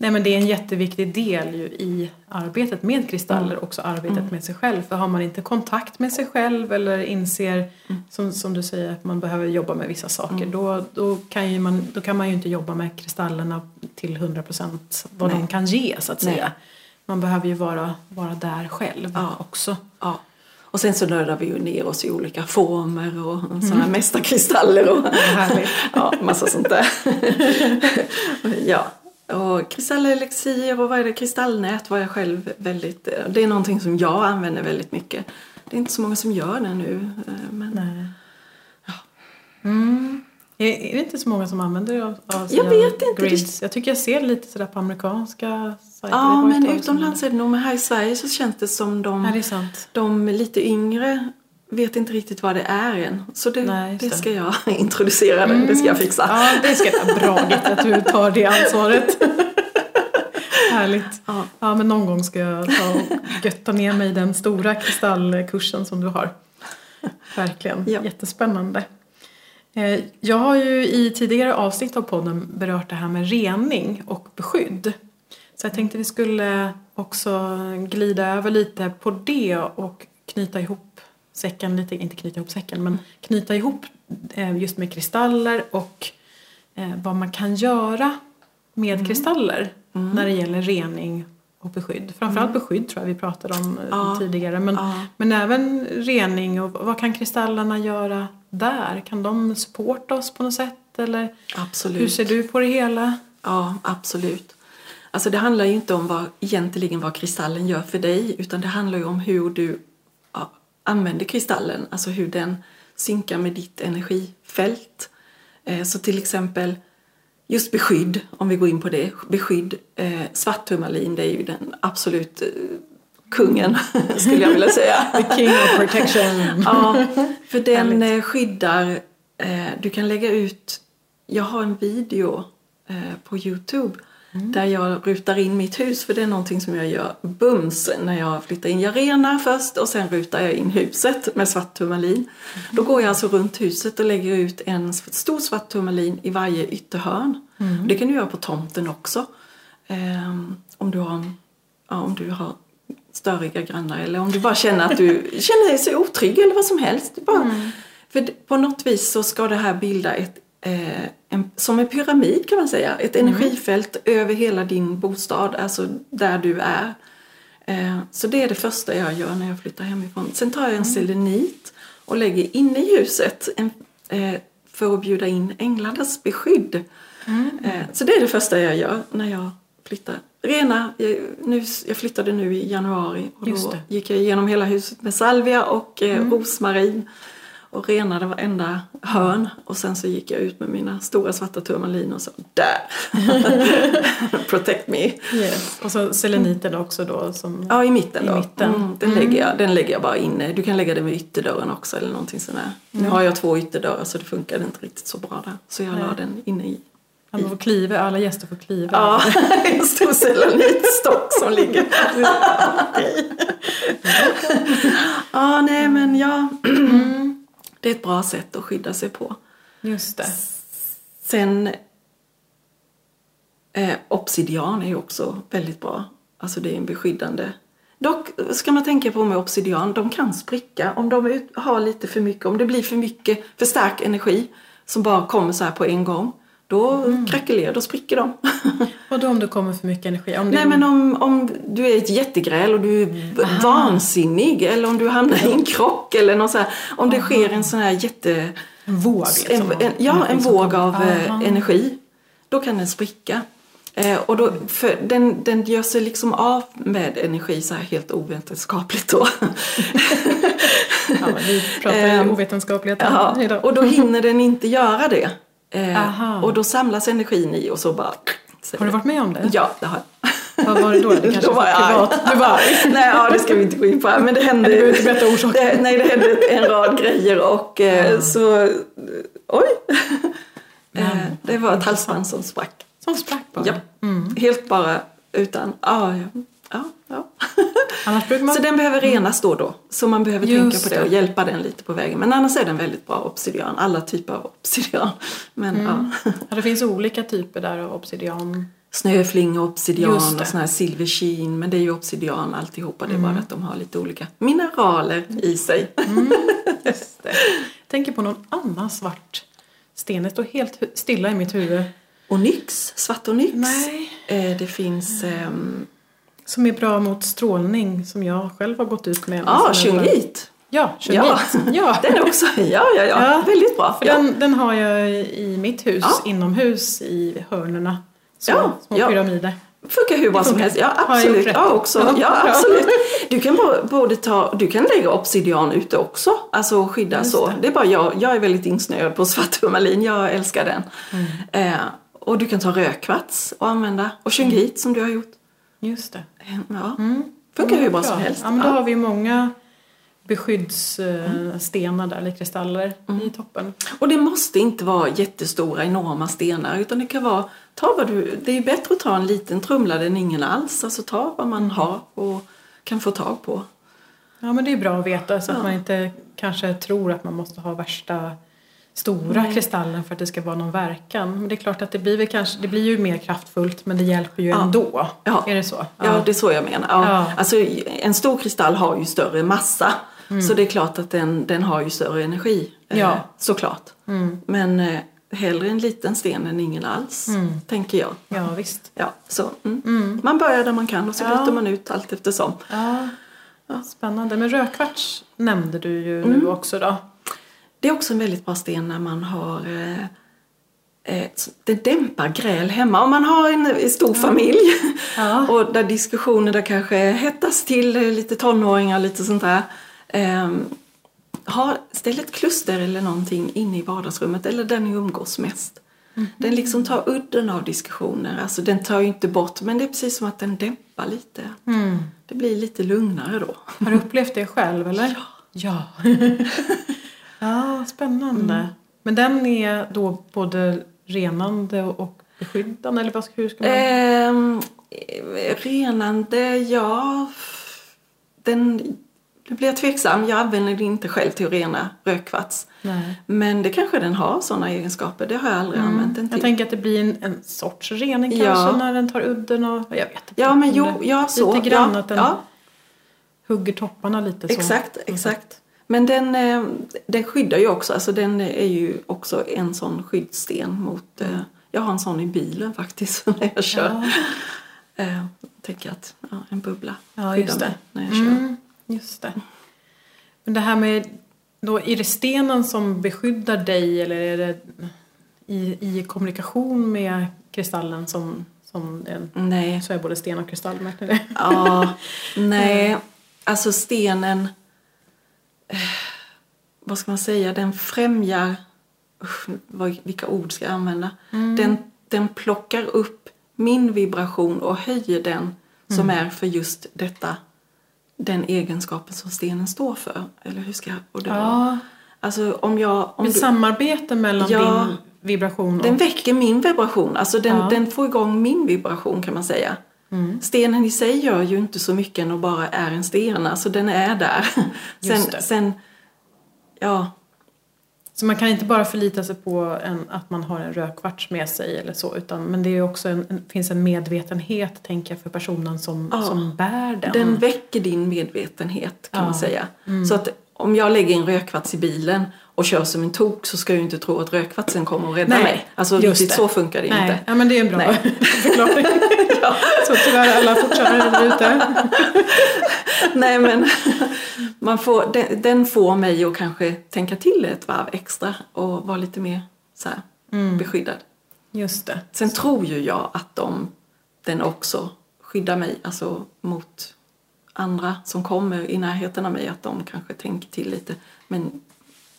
Nej men det är en jätteviktig del ju i arbetet med kristaller, mm. också arbetet mm. med sig själv. För har man inte kontakt med sig själv eller inser, mm. som, som du säger, att man behöver jobba med vissa saker, mm. då, då, kan man, då kan man ju inte jobba med kristallerna till 100% vad Nej. de kan ge så att säga. Nej. Man behöver ju vara, vara där själv ja. också. Ja. Och sen så nördar vi ju ner oss i olika former och mm. sådana här mästarkristaller och ja, massa sånt där. ja, och kristallelixir och vad är det, kristallnät var jag själv väldigt, det är någonting som jag använder väldigt mycket. Det är inte så många som gör det nu. Eh, men, Nej. Ja. Mm. Är, är det inte så många som använder det av, av Jag vet inte. Grids? Jag tycker jag ser lite sådär på amerikanska sajter. Ja, men utomlands är det nog, men här i Sverige så känns det som de, ja, det de lite yngre vet inte riktigt vad det är än. Så det, Nej, det ska jag introducera, mm. det ska jag fixa. Ja, det ska vara bra att du tar det ansvaret. Härligt. Ja. ja, men någon gång ska jag ta och götta ner mig den stora kristallkursen som du har. Verkligen, ja. jättespännande. Eh, jag har ju i tidigare avsnitt av podden berört det här med rening och beskydd. Så jag tänkte vi skulle också glida över lite på det och knyta ihop säcken lite, inte knyta ihop säcken, men knyta ihop eh, just med kristaller och eh, vad man kan göra med mm. kristaller mm. när det gäller rening och beskydd. Framförallt mm. beskydd tror jag vi pratade om eh, ja. tidigare. Men, ja. men även rening och vad kan kristallerna göra där? Kan de supporta oss på något sätt? Eller absolut. hur ser du på det hela? Ja, absolut. Alltså det handlar ju inte om vad, egentligen vad kristallen gör för dig utan det handlar ju om hur du använder kristallen, alltså hur den synkar med ditt energifält. Eh, så till exempel just beskydd, om vi går in på det, beskydd, eh, svartturmalin det är ju den absolut eh, kungen skulle jag vilja säga. The king of protection. ja, för den skyddar, du kan lägga ut, jag har en video på Youtube Mm. Där jag rutar in mitt hus, för det är någonting som jag gör bums när jag flyttar in. Jag renar först och sen rutar jag in huset med svart turmalin. Mm. Då går jag alltså runt huset och lägger ut en stor svart turmalin i varje ytterhörn. Mm. Det kan du göra på tomten också. Um, om du har, ja, om du har störiga grannar eller om du bara känner att du känner dig så otrygg eller vad som helst. Bara, mm. För på något vis så ska det här bilda ett eh, en, som en pyramid kan man säga. Ett mm. energifält över hela din bostad, alltså där du är. Eh, så det är det första jag gör när jag flyttar hemifrån. Sen tar jag en mm. selenit och lägger inne i huset en, eh, för att bjuda in änglarnas beskydd. Mm. Eh, så det är det första jag gör när jag flyttar. Rena, jag, nu, jag flyttade nu i januari och då gick jag igenom hela huset med salvia och mm. rosmarin och renade varenda hörn. Och sen så gick jag ut med mina stora svarta turmaliner och sa där! Protect me! Yes. Och så seleniten också då? Som ja, i mitten. Då. I mitten. Mm, den, mm. Lägger jag, den lägger jag bara inne. Du kan lägga den vid ytterdörren också eller någonting sådär. Mm. Nu har jag två ytterdörrar så det funkade inte riktigt så bra där. Så jag Nej. la den inne i man får kliva, alla gäster får kliva. Ja, en stor selenitstock som ligger Ja, nej men ja. Mm. Det är ett bra sätt att skydda sig på. Just det. Sen eh, obsidian är ju också väldigt bra. Alltså det är en beskyddande. Dock ska man tänka på med obsidian, de kan spricka om de har lite för mycket, om det blir för mycket, för stark energi som bara kommer så här på en gång. Då mm. krackelerar, då spricker de. Och då om det kommer för mycket energi? Om Nej men om, om du är ett jättegräl och du är Aha. vansinnig eller om du hamnar i en krock eller något så här, Om det Aha. sker en sån här jätte En våg liksom? En, en, ja, en våg av Aha. energi. Då kan den spricka. Eh, och då, för den, den gör sig liksom av med energi så här helt ovetenskapligt då. ja, vi pratar ju ehm, ovetenskaplighet ja, idag. Och då hinner den inte göra det. Eh, och då samlas energin i och så bara... Har du varit med om det? Ja, det har jag. Vad var det då? Det kanske då var privat? Du var Nej, ja, det ska vi inte gå in på. Men det hände... Du inte berätta orsaken. Det, nej, det hände en rad grejer och eh, så... Oj! Men, eh, det var ett halsband som sprack. Som sprack bara? Ja. Mm. Helt bara utan... Ah, ja. Ja, ja. man... Så den behöver renas då och då. Så man behöver Just tänka på det och hjälpa den lite på vägen. Men annars är den väldigt bra obsidian. Alla typer av obsidian. Men, mm. ja. ja. Det finns olika typer där av obsidian. Snöfling och obsidian och sån här silver sheen. Men det är ju obsidian alltihopa. Det är mm. bara att de har lite olika mineraler i sig. Mm. Just det. Jag tänker på någon annan svart sten. Det står helt stilla i mitt huvud. Onyx, svart onyx. Nej. Eh, det finns... Som är bra mot strålning som jag själv har gått ut med. Ah, shungit. Ja, shungit. Ja. ja. Den också. Ja, ja, ja, ja. Väldigt bra. För den, den har jag i mitt hus, ja. inomhus i hörnerna. Så, ja, små ja. pyramider. Funkar hur bra som helst. Ja, absolut. Ja, också. Ja, absolut. Du kan både ta, du kan lägga obsidian ute också. Alltså skydda Just så. Det. det. är bara jag, jag är väldigt insnöad på svart turmalin. Jag älskar den. Mm. Eh, och du kan ta rödkvarts och använda. Och shungit mm. som du har gjort. Just det. Ja. Mm. Funkar hur bra, som helst. Ja, men då ja. har vi många beskyddsstenar där, eller kristaller mm. i toppen. Och det måste inte vara jättestora, enorma stenar utan det kan vara, ta vad du, det är bättre att ta en liten trumlad än ingen alls. Alltså ta vad man mm. har och kan få tag på. Ja men det är bra att veta så att man inte kanske tror att man måste ha värsta stora Nej. kristallen för att det ska vara någon verkan. Men det är klart att det blir, väl kanske, det blir ju mer kraftfullt men det hjälper ju ja. ändå. Ja. Är det så? Ja. ja, det är så jag menar. Ja. Ja. Alltså, en stor kristall har ju större massa. Mm. Så det är klart att den, den har ju större energi. Eh, ja. Eh, såklart. Mm. Men eh, hellre en liten sten än ingen alls, mm. tänker jag. Ja, visst. Ja, så, mm. Mm. Man börjar där man kan och så byter man ut allt eftersom. Ja. Spännande. Men rödkvarts nämnde du ju nu mm. också då. Det är också en väldigt bra sten när man har eh, eh det dämpar gräl hemma. Om man har en stor familj ja. och där diskussioner där kanske hettas till eh, lite tonåringar lite sånt där. Eh, ha, ställ ett kluster eller någonting inne i vardagsrummet eller där ni umgås mest. Mm. Den liksom tar udden av diskussioner. Alltså den tar ju inte bort men det är precis som att den dämpar lite. Mm. Det blir lite lugnare då. Har du upplevt det själv eller? Ja. ja. Ja, spännande. Mm. Men den är då både renande och beskyddande eller hur ska man? Eh, renande, ja. Den, nu blir jag tveksam. Jag använder den inte själv till att rena rökkvarts. Nej. Men det kanske den har sådana egenskaper. Det har jag aldrig mm. använt den till. Jag tänker att det blir en, en sorts rening ja. kanske när den tar udden och jag vet inte. Ja, men jo, ja så. Lite grann ja, att den ja. hugger topparna lite så. Exakt, exakt. Men den, eh, den skyddar ju också, alltså den är ju också en sån skyddssten mot, mm. jag har en sån i bilen faktiskt när jag kör. Ja. Jag tänker att ja, en bubbla ja, skyddar mig när jag kör. Mm, just det. Men det här med, då, är det stenen som beskyddar dig eller är det i, i kommunikation med kristallen som, som en, nej. så är både sten och kristall? Ja, nej, alltså stenen vad ska man säga, den främjar, usch, vilka ord ska jag använda? Mm. Den, den plockar upp min vibration och höjer den som mm. är för just detta, den egenskapen som stenen står för. Eller hur ska jag, och det ja. Alltså om jag... Om du, samarbete mellan ja, din vibration och... Den väcker min vibration, alltså den, ja. den får igång min vibration kan man säga. Mm. Stenen i sig gör ju inte så mycket än att bara är en sten, alltså den är där. sen, sen, ja. Så man kan inte bara förlita sig på en, att man har en rödkvarts med sig eller så, utan, men det är också en, en, finns en medvetenhet, tänker jag, för personen som, ja. som bär den. Den väcker din medvetenhet kan ja. man säga. Mm. Så att om jag lägger en rödkvarts i bilen och kör som en tok så ska jag ju inte tro att rödkvartsen kommer att rädda Nej, mig. Alltså riktigt så funkar det Nej. inte. Ja men det är en bra Nej. förklaring. ja. Så tyvärr alla fortkörare där ute. Nej men man får, den, den, får mig att kanske tänka till ett varv extra och vara lite mer så här, mm. beskyddad. Just det. Sen tror ju jag att de, den också skyddar mig alltså mot andra som kommer i närheten av mig, att de kanske tänker till lite. Men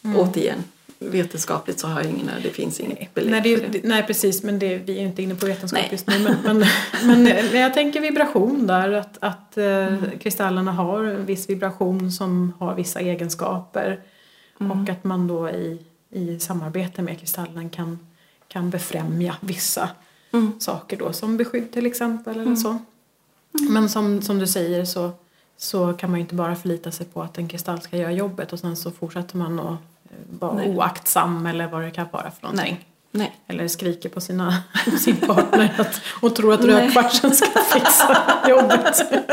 mm. återigen, vetenskapligt så har jag ingen, det finns inget belägg nej, det, för det. Nej precis, men det, vi är inte inne på vetenskap nej. just nu. Men, men, men, men, jag tänker vibration där, att, att eh, mm. kristallerna har en viss vibration som har vissa egenskaper. Mm. Och att man då i, i samarbete med kristallen kan, kan befrämja vissa mm. saker då, som beskydd till exempel eller mm. så. Mm. Men som, som du säger så, så kan man ju inte bara förlita sig på att en kristall ska göra jobbet och sen så fortsätter man att vara Nej. oaktsam eller vad det kan vara för någonting. Nej. Nej. Eller skriker på sina, sin partner att, och tror att rödkvartsen ska fixa jobbet.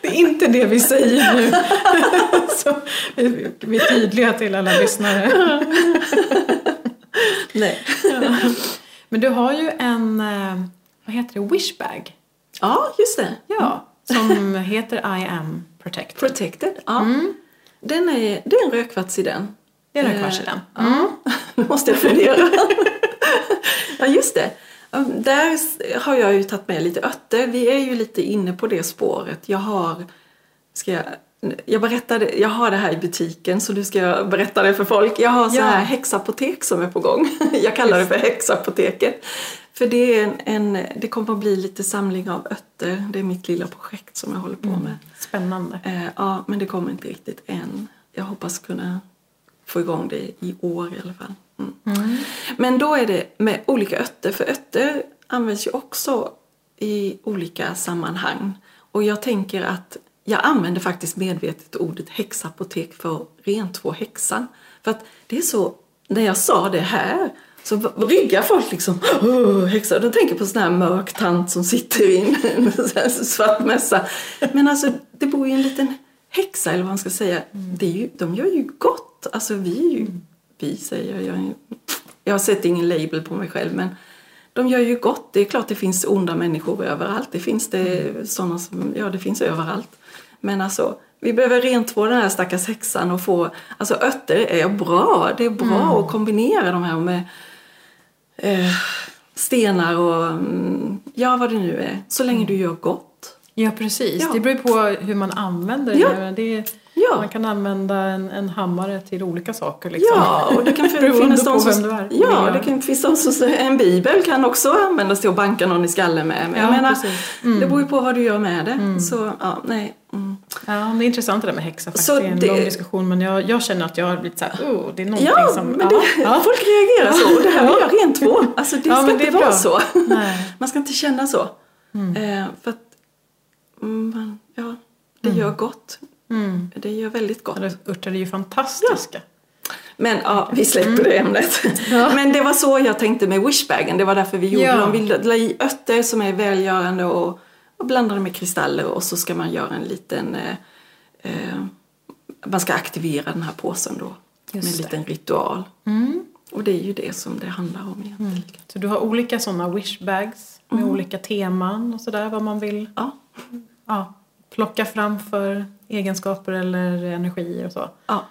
Det är inte det vi säger nu. Så vi är tydliga till alla lyssnare. Nej. Ja. Men du har ju en, eh, vad heter det, wishbag. Ja, just det. Ja, som heter I am protected. Protected, ja. Mm. Den är, det är en rödkvarts i den. Det är en rödkvarts i den. Mm. Ja, nu måste jag fundera. ja, just det. Där har jag ju tagit med lite örter. Vi är ju lite inne på det spåret. Jag har, ska jag, jag, berättade, jag har det här i butiken så nu ska jag berätta det för folk. Jag har så här häxapotek som är på gång. Jag kallar det för häxapoteket. För det, är en, en, det kommer att bli lite samling av örter. Det är mitt lilla projekt som jag håller på mm. med. Mm. Spännande. Eh, ja, men det kommer inte riktigt än. Jag hoppas kunna få igång det i år i alla fall. Mm. Mm. Men då är det med olika örter, för örter används ju också i olika sammanhang. Och jag tänker att jag använder faktiskt medvetet ordet häxapotek för rentvå häxan. För att det är så, när jag sa det här så ryggar folk liksom, oh, häxa. De tänker på sån här mörk tant som sitter i en svart mässa. Men alltså, det bor ju en liten häxa, eller vad man ska säga. Det är ju, de gör ju gott. Alltså vi är ju, vi säger jag, jag har sett ingen label på mig själv, men de gör ju gott. Det är klart det finns onda människor överallt. Det finns det sådana som, ja det finns överallt. Men alltså, vi behöver rentvå den här stackars häxan och få, alltså örter är bra. Det är bra mm. att kombinera de här med eh, stenar och mm, ja, vad det nu är. Så länge du gör gott. Ja, precis. Ja. Det beror på hur man använder det. Ja. det ja. Man kan använda en, en, hammare till olika saker. Liksom. Ja, och det kan finnas de som... Ja, det kan finnas de som En bibel kan också användas till att banka någon i skallen med. Men ja, jag menar, mm. det beror ju på vad du gör med det. Mm. Så, ja, nej. Mm. Ja, det är intressant det där med häxa faktiskt. Så det är en det... lång diskussion men jag, jag känner att jag har blivit såhär, oh, det är någonting ja, som... Men det, ja, folk reagerar så och det här vill jag rent två. Alltså det ja, ska inte vara så. Nej. Man ska inte känna så. Mm. Eh, för att, mm, ja, det mm. gör gott. Mm. Det gör väldigt gott. Örter är ju fantastiska. Ja. Men ja, vi släpper mm. det ämnet. Ja. Men det var så jag tänkte med wishbagen. Det var därför vi gjorde ja. dem. Vi la i örter som är välgörande och och blandar det med kristaller och så ska man göra en liten eh, eh, man ska aktivera den här påsen då Just med en liten ritual. Mm. Och det är ju det som det handlar om egentligen. Mm. Så du har olika sådana wishbags med mm. olika teman och sådär vad man vill ja. Ja, plocka fram för egenskaper eller energier och så. Ja,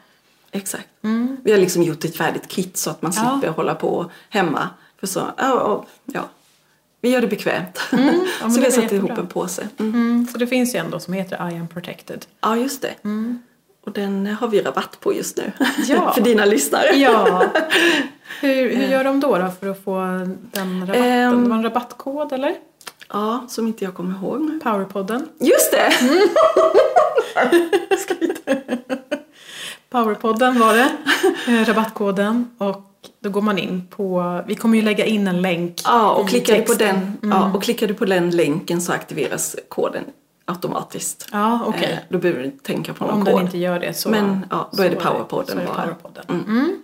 exakt. Mm. Vi har liksom gjort ett färdigt kit så att man slipper ja. hålla på hemma. För så, ja, ja, vi gör det bekvämt. Mm, ja, så vi har satt ihop en påse. Mm. Mm, så det finns ju en då som heter I am protected. Ja, just det. Mm. Och den har vi rabatt på just nu. Ja. för dina lyssnare. ja. Hur, hur gör de då, då för att få den rabatten? Um, det var en rabattkod eller? Ja, som inte jag kommer ihåg. Powerpodden. Just det! Powerpodden var det. Eh, rabattkoden. Och då går man in på, vi kommer ju lägga in en länk Ja, och klickar, du på den, mm. ja, och klickar du på den länken så aktiveras koden automatiskt. Ja, okay. eh, då behöver du inte tänka på någon Om kod. Om den inte gör det så Men ja, då är det powerpodden bara. Powerpodden. Mm. Mm.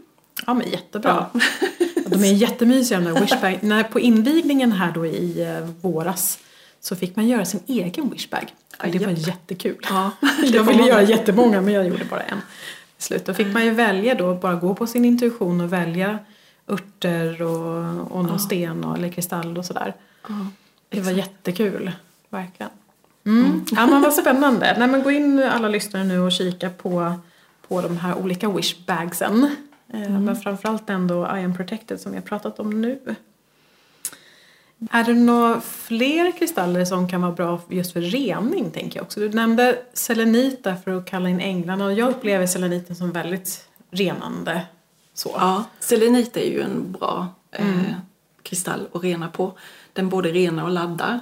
Ja men jättebra. Ja. de är jättemysiga de där wishbag. När, på invigningen här då i eh, våras så fick man göra sin egen wishbag. det var jättekul. Ja, jag ville göra jättemånga men jag gjorde bara en. slut. Då fick man ju välja då, bara gå på sin intuition och välja örter och, och någon ja. sten och, eller kristall och sådär. Ja, det var jättekul, verkligen. Mm. Mm. Ja men vad spännande. Nej men gå in alla lyssnare nu och kika på, på de här olika wishbagsen. Eh, mm. Men framförallt ändå I am protected som vi har pratat om nu. Är det några fler kristaller som kan vara bra just för rening tänker jag också? Du nämnde selenit där för att kalla in änglarna och jag upplever seleniten som väldigt renande. Så. Ja, selenit är ju en bra eh, mm. kristall att rena på. Den både renar och laddar.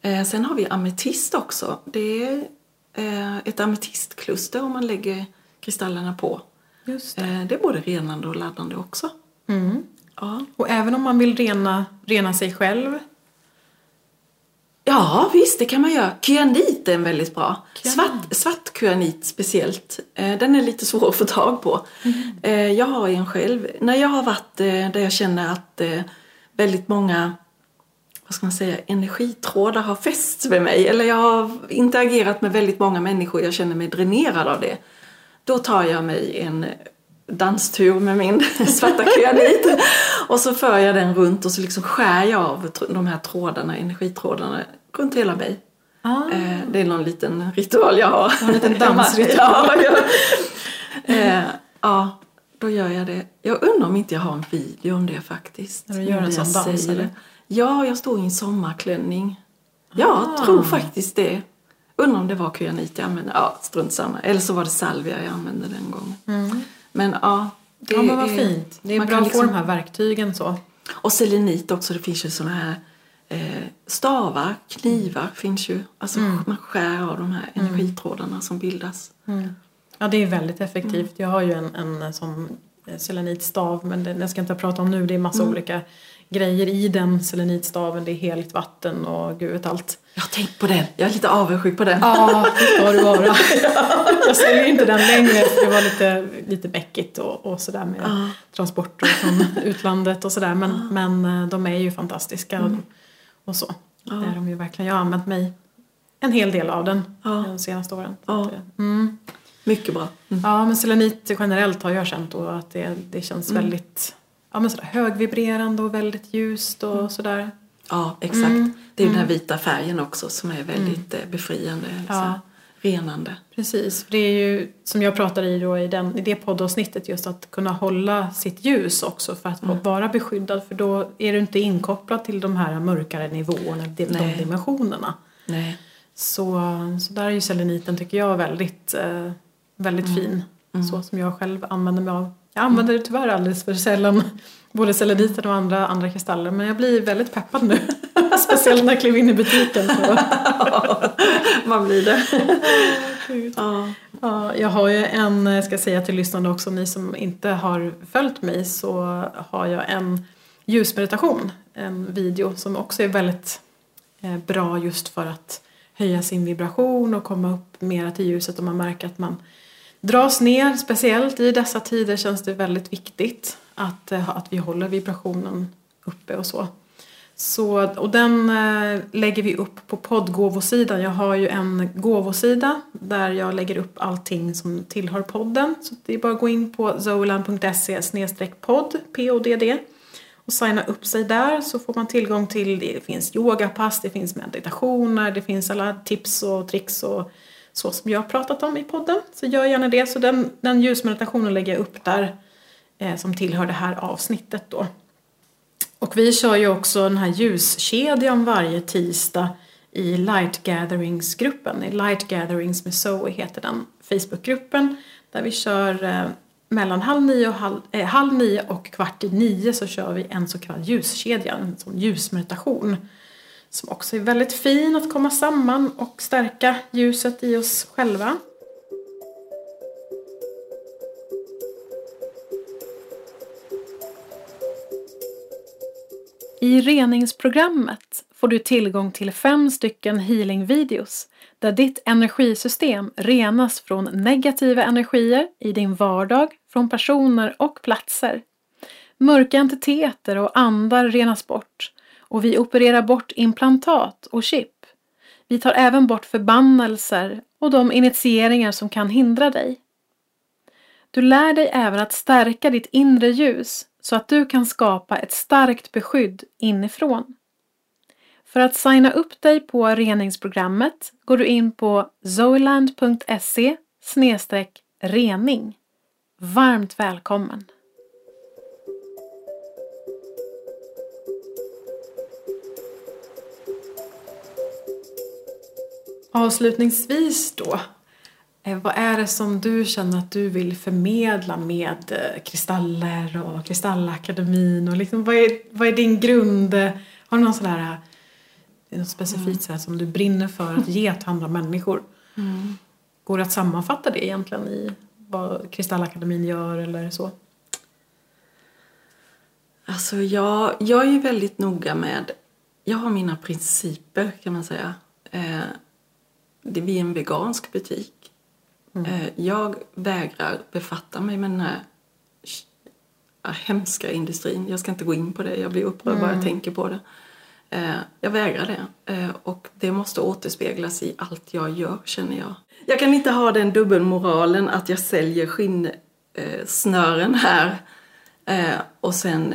Eh, sen har vi ametist också. Det är eh, ett ametistkluster om man lägger kristallerna på. Just det. Eh, det är både renande och laddande också. Mm. Ja. Och även om man vill rena, rena sig själv? Ja, visst, det kan man göra. Kyanit är en väldigt bra. Svart, svart kyanit speciellt. Eh, den är lite svår att få tag på. Mm. Jag har en själv. När jag har varit där jag känner att väldigt många vad ska man säga, energitrådar har fästs med mig. Eller jag har interagerat med väldigt många människor, jag känner mig dränerad av det. Då tar jag mig en danstur med min svarta kyanit och så för jag den runt och så liksom skär jag av de här trådarna, energitrådarna runt hela mig. Ah. Eh, det är någon liten ritual jag har. En liten dansritual. ja, eh, ja, då gör jag det. Jag undrar om inte jag har en video om det faktiskt. När du gör en sån dans? Ja, jag står i en sommarklänning. Jag ah. tror faktiskt det. Undrar om det var kyanit jag använde. Ja, strunt samma. Eller så var det salvia jag använde den gången. Mm. Men ja, det ja, men vad är, fint. Det är bra att liksom, få de här verktygen så. Och selenit också. Det finns ju såna här eh, stavar, knivar mm. finns ju. Alltså mm. man skär av de här mm. energitrådarna som bildas. Mm. Ja, det är väldigt effektivt. Mm. Jag har ju en, en sån selenitstav men den ska jag inte prata om nu. Det är massa olika grejer i den selenitstaven. Det är heligt vatten och gud vet allt. Jag har tänkt på den. Jag är lite avundsjuk på den. Ja, det ska du vara. Jag säljer inte den längre för det var lite, lite bäckigt och, och sådär med ja. transporter från utlandet och sådär. Men, ja. men eh, de är ju fantastiska mm. och så. Ja. Det är de ju verkligen. Jag har använt mig en hel del av den de senaste åren. Ja. Mm. Mycket bra. Mm. Ja, men selenit generellt har jag känt då att det, det känns mm. väldigt ja, men sådär, högvibrerande och väldigt ljust och mm. sådär. Ja, exakt. Mm. Det är den här mm. vita färgen också som är väldigt mm. befriande. Liksom. Ja. Renande. Precis. Det är ju som jag pratade i då i, den, i det poddavsnittet just att kunna hålla sitt ljus också för att mm. vara beskyddad för då är du inte inkopplad till de här mörkare nivåerna, de, de dimensionerna. Nej. Så, så där är ju seleniten tycker jag väldigt, eh, väldigt mm. fin. Mm. Så som jag själv använder mig av. Jag använder det tyvärr alldeles för sällan. Både seleniten och andra, andra kristaller. Men jag blir väldigt peppad nu. Speciellt när jag klev in i butiken. Man blir det. ja. ja. jag har ju en, ska säga till lyssnarna också, ni som inte har följt mig så har jag en ljusmeditation. En video som också är väldigt eh, bra just för att höja sin vibration och komma upp mera till ljuset om man märker att man dras ner. Speciellt i dessa tider känns det väldigt viktigt att, eh, att vi håller vibrationen uppe och så. så och den eh, lägger vi upp på poddgåvosidan. Jag har ju en gåvosida där jag lägger upp allting som tillhör podden. Så det är bara att gå in på zoeland.se podd, P-O-D-D och signa upp sig där så får man tillgång till, det finns yogapass, det finns meditationer, det finns alla tips och tricks och så som jag har pratat om i podden. Så gör gärna det. Så den, den ljusmeditationen lägger jag upp där eh, som tillhör det här avsnittet då. Och vi kör ju också den här ljuskedjan varje tisdag i Light Gatherings-gruppen. I Light Gatherings med Zoe heter den Facebookgruppen. Där vi kör eh, mellan halv nio, och halv, eh, halv nio och kvart i nio så kör vi en så kallad ljuskedja, en sån ljusmeditation som också är väldigt fin att komma samman och stärka ljuset i oss själva. I reningsprogrammet får du tillgång till fem stycken healingvideos där ditt energisystem renas från negativa energier i din vardag, från personer och platser. Mörka entiteter och andar renas bort och vi opererar bort implantat och chip. Vi tar även bort förbannelser och de initieringar som kan hindra dig. Du lär dig även att stärka ditt inre ljus så att du kan skapa ett starkt beskydd inifrån. För att signa upp dig på reningsprogrammet går du in på zoeland.se rening. Varmt välkommen! Avslutningsvis då, eh, vad är det som du känner att du vill förmedla med eh, Kristaller och Kristallakademin? Och liksom, vad, är, vad är din grund... Har du någon sån här, eh, något specifikt mm. så här, som du brinner för att ge till andra människor? Mm. Går det att sammanfatta det egentligen i vad Kristallakademin gör eller så? Alltså jag, jag är väldigt noga med, jag har mina principer kan man säga. Eh, det, är en vegansk butik. Mm. Eh, jag vägrar befatta mig med den här hemska industrin. Jag ska inte gå in på det, jag blir upprörd mm. bara jag mm. tänker på det. Eh, jag vägrar det. Eh, och det måste återspeglas i allt jag gör, känner jag. Jag kan inte ha den dubbelmoralen att jag säljer skinnsnören här och sen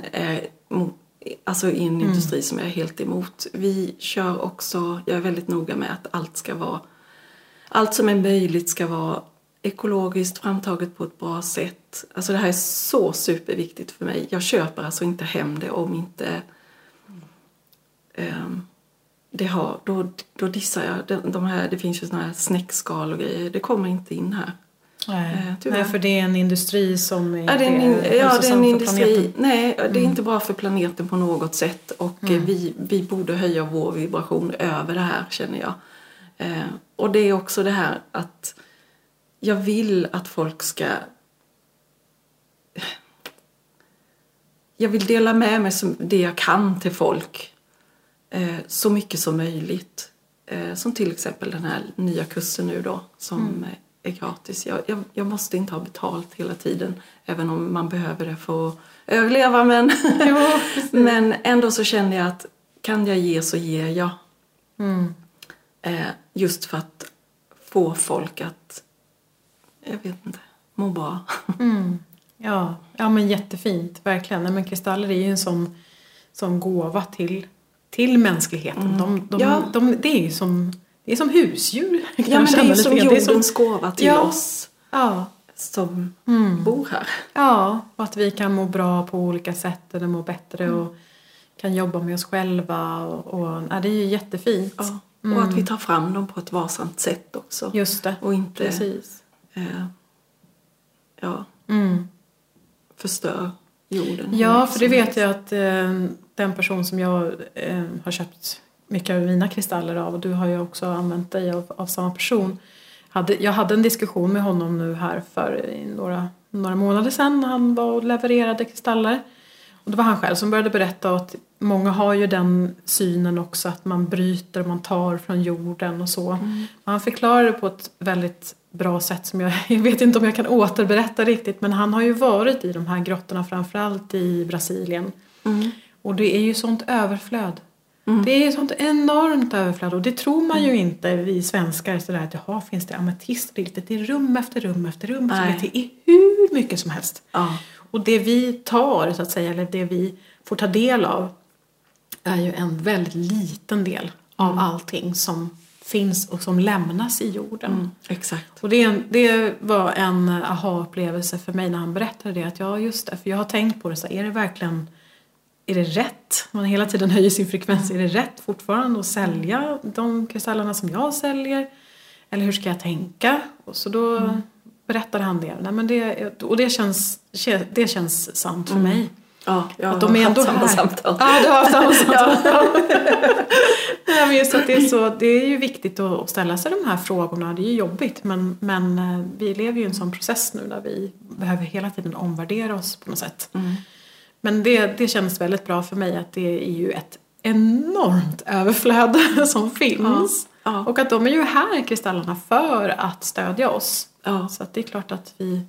alltså i en mm. industri som jag är helt emot. Vi kör också, jag är väldigt noga med att allt ska vara allt som är möjligt ska vara ekologiskt framtaget på ett bra sätt. Alltså det här är så superviktigt för mig. Jag köper alltså inte hem det om inte um, det har, då, då dissar jag. De, de här, det finns ju såna här snäckskal och grejer. Det kommer inte in här. Nej, eh, nej för det är en industri som är, ja, det är en, in, ja, det är en industri. Nej, det är mm. inte bra för planeten på något sätt. Och mm. vi, vi borde höja vår vibration över det här känner jag. Eh, och det är också det här att jag vill att folk ska... Jag vill dela med mig det jag kan till folk eh, så mycket som möjligt. Eh, som till exempel den här nya kursen nu då som mm. är gratis. Jag, jag, jag, måste inte ha betalt hela tiden även om man behöver det för att överleva. Men, jo, men ändå så känner jag att kan jag ge så ger jag. Mm. Eh, just för att få folk att, jag vet inte, må bra. Mm. Ja, ja men jättefint, verkligen. Nej, men kristaller är ju en sån, sån gåva till, till mänskligheten. Mm. De, de, ja. de, det är ju som, det är som husdjur. Ja, men det är ju som jordens gåva till ja. oss. Ja. Som mm. bor här. Ja, och att vi kan må bra på olika sätt eller må bättre mm. och kan jobba med oss själva. Och, och ja, det är ju jättefint. Ja. Mm. Och att vi tar fram dem på ett varsamt sätt också. Just det. Och inte Precis. Eh, ja, mm. förstör jorden. Ja, för det vet jag att eh, den person som jag eh, har köpt mycket av mina kristaller av och du har ju också använt dig av, av samma person. Hade, jag hade en diskussion med honom nu här för några, några månader sedan när han var och levererade kristaller. Och det var han själv som började berätta att många har ju den synen också att man bryter och man tar från jorden och så. Mm. Han förklarar det på ett väldigt bra sätt som jag, jag vet inte om jag kan återberätta riktigt men han har ju varit i de här grottorna framförallt i Brasilien. Mm. Och det är ju sånt överflöd. Mm. Det är sånt enormt överflöd och det tror man ju mm. inte vi svenskar sådär att jaha finns det ametist det är rum efter rum efter rum. Så det är hur mycket som helst. Ja. Och det vi tar, så att säga, eller det vi får ta del av är ju en väldigt liten del av mm. allting som finns och som lämnas i jorden. Mm, exakt. Och det, det var en aha-upplevelse för mig när han berättade det. Att ja, just det. För jag har tänkt på det så är det verkligen är det rätt? Man hela tiden höjer sin frekvens. Är det rätt fortfarande att sälja de kristallerna som jag säljer? Eller hur ska jag tänka? Och så då mm berättade han det. Nej, men det och det känns, det känns sant för mm. mig. Ja, jag att de är ändå samma samtal. Ja, du har haft samma samtal. Nej, men just att det, är så, det är ju viktigt att ställa sig de här frågorna. Det är ju jobbigt men, men eh, vi lever ju i en sån process nu där vi behöver hela tiden omvärdera oss på något sätt. Mm. Men det, det känns väldigt bra för mig att det är ju ett enormt överflöd som finns. Ja, ja. Och att de är ju här, kristallerna, för att stödja oss. Ja. Så att det är klart att vi...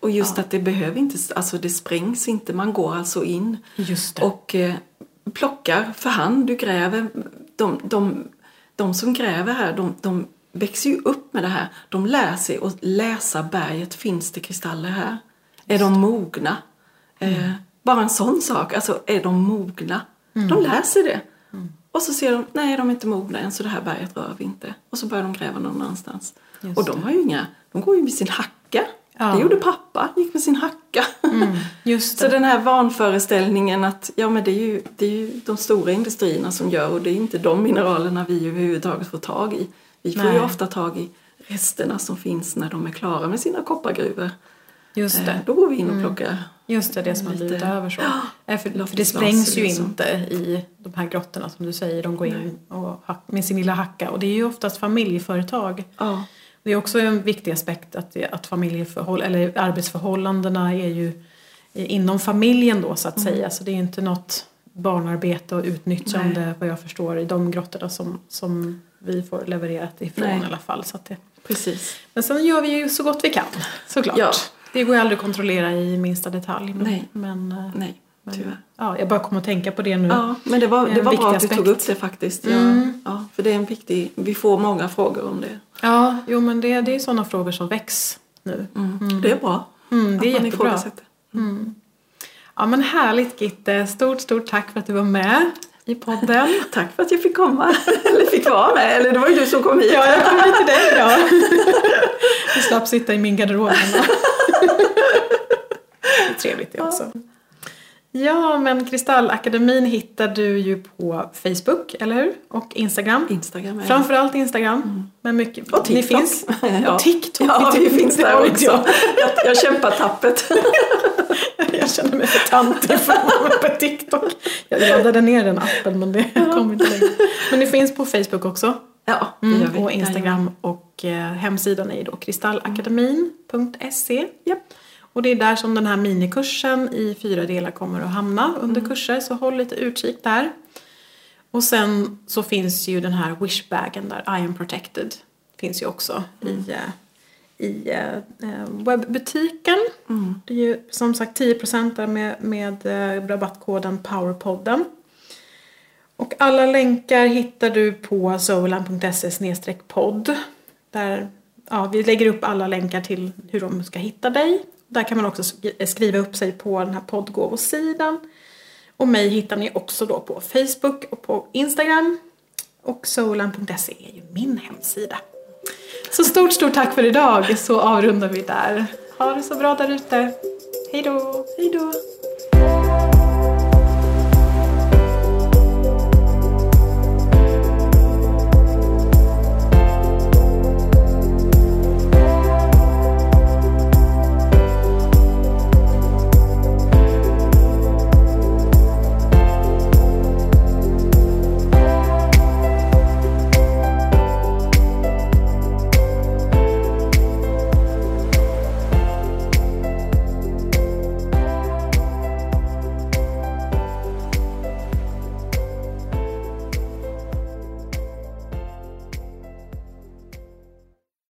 Och just ja. att det behöver inte, alltså det sprängs inte, man går alltså in och eh, plockar för hand, du gräver. De, de, de som gräver här, de, de växer ju upp med det här. De lär sig att läsa berget, finns det kristaller här? Är de mogna? Mm. Eh, bara en sån sak. Alltså, är de mogna? Mm. De sig det. Och så ser de, nej de är inte mogna än så det här berget rör vi inte. Och så börjar de gräva någon annanstans. Just och de har ju inga, de går ju med sin hacka. Ja. Det gjorde pappa, gick med sin hacka. Mm, just så den här vanföreställningen att ja, men det, är ju, det är ju de stora industrierna som gör och det är inte de mineralerna vi överhuvudtaget får tag i. Vi får Nej. ju ofta tag i resterna som finns när de är klara med sina koppargruvor. Just det. Eh, då går vi in och mm. plockar mm. Just det, det som har blivit över så. Ja, för, för det sprängs ju inte i de här grottorna som du säger. De går in och, med sin lilla hacka och det är ju oftast familjeföretag. Ja. Det är också en viktig aspekt att, att familjeförhåll, eller arbetsförhållandena är ju inom familjen då så att mm. säga. Så det är inte något barnarbete och utnyttjande Nej. vad jag förstår i de grottorna som, som vi får levererat ifrån Nej. i alla fall. Så det, Precis. Men sen gör vi ju så gott vi kan såklart. Ja. Det går ju aldrig att kontrollera i minsta detalj. Men, Nej. Men, eh, Nej. Tyvärr. Ja, jag bara kommer att tänka på det nu. Ja, men det var, det var bra att du tog upp det faktiskt. Mm. Ja, för det är en viktig, vi får många frågor om det. Ja, jo men det, det är sådana frågor som väcks nu. Mm. Mm. Det är bra. Mm, det är jättebra. Mm. Ja men härligt Gitte, stort stort tack för att du var med i podden. tack för att jag fick komma, eller fick vara med, eller det var ju du som kom hit. Ja, jag kom hit till dig idag. du slapp sitta i min garderob. det är trevligt det också. Ja, men Kristallakademin hittar du ju på Facebook, eller hur? Och Instagram. Instagram, ja. Framförallt Instagram. Mm. Men mycket, och TikTok. Ni finns, ja. Och TikTok. Ja, vi finns där också. Jag, jag kämpar tappet. jag känner mig för tantig för att vara på TikTok. Jag laddade ner den appen men det ja. kommer inte längre. Men det finns på Facebook också. Ja, vi. Och Instagram och eh, hemsidan är ju då kristallakademin.se. Yep. Och det är där som den här minikursen i fyra delar kommer att hamna under mm. kurser, så håll lite utkik där. Och sen så finns ju den här wishbagen där, I am protected, finns ju också mm. i, eh, i eh, webbutiken. Mm. Det är ju som sagt 10% där med, med rabattkoden POWERPODDEN. Och alla länkar hittar du på solan.se podd. Där ja, vi lägger upp alla länkar till hur de ska hitta dig där kan man också skriva upp sig på den här poddgåvosidan. Och mig hittar ni också då på Facebook och på Instagram. Och solan.se är ju min hemsida. Så stort, stort tack för idag så avrundar vi där. Ha det så bra där ute. Hej då! Hej då!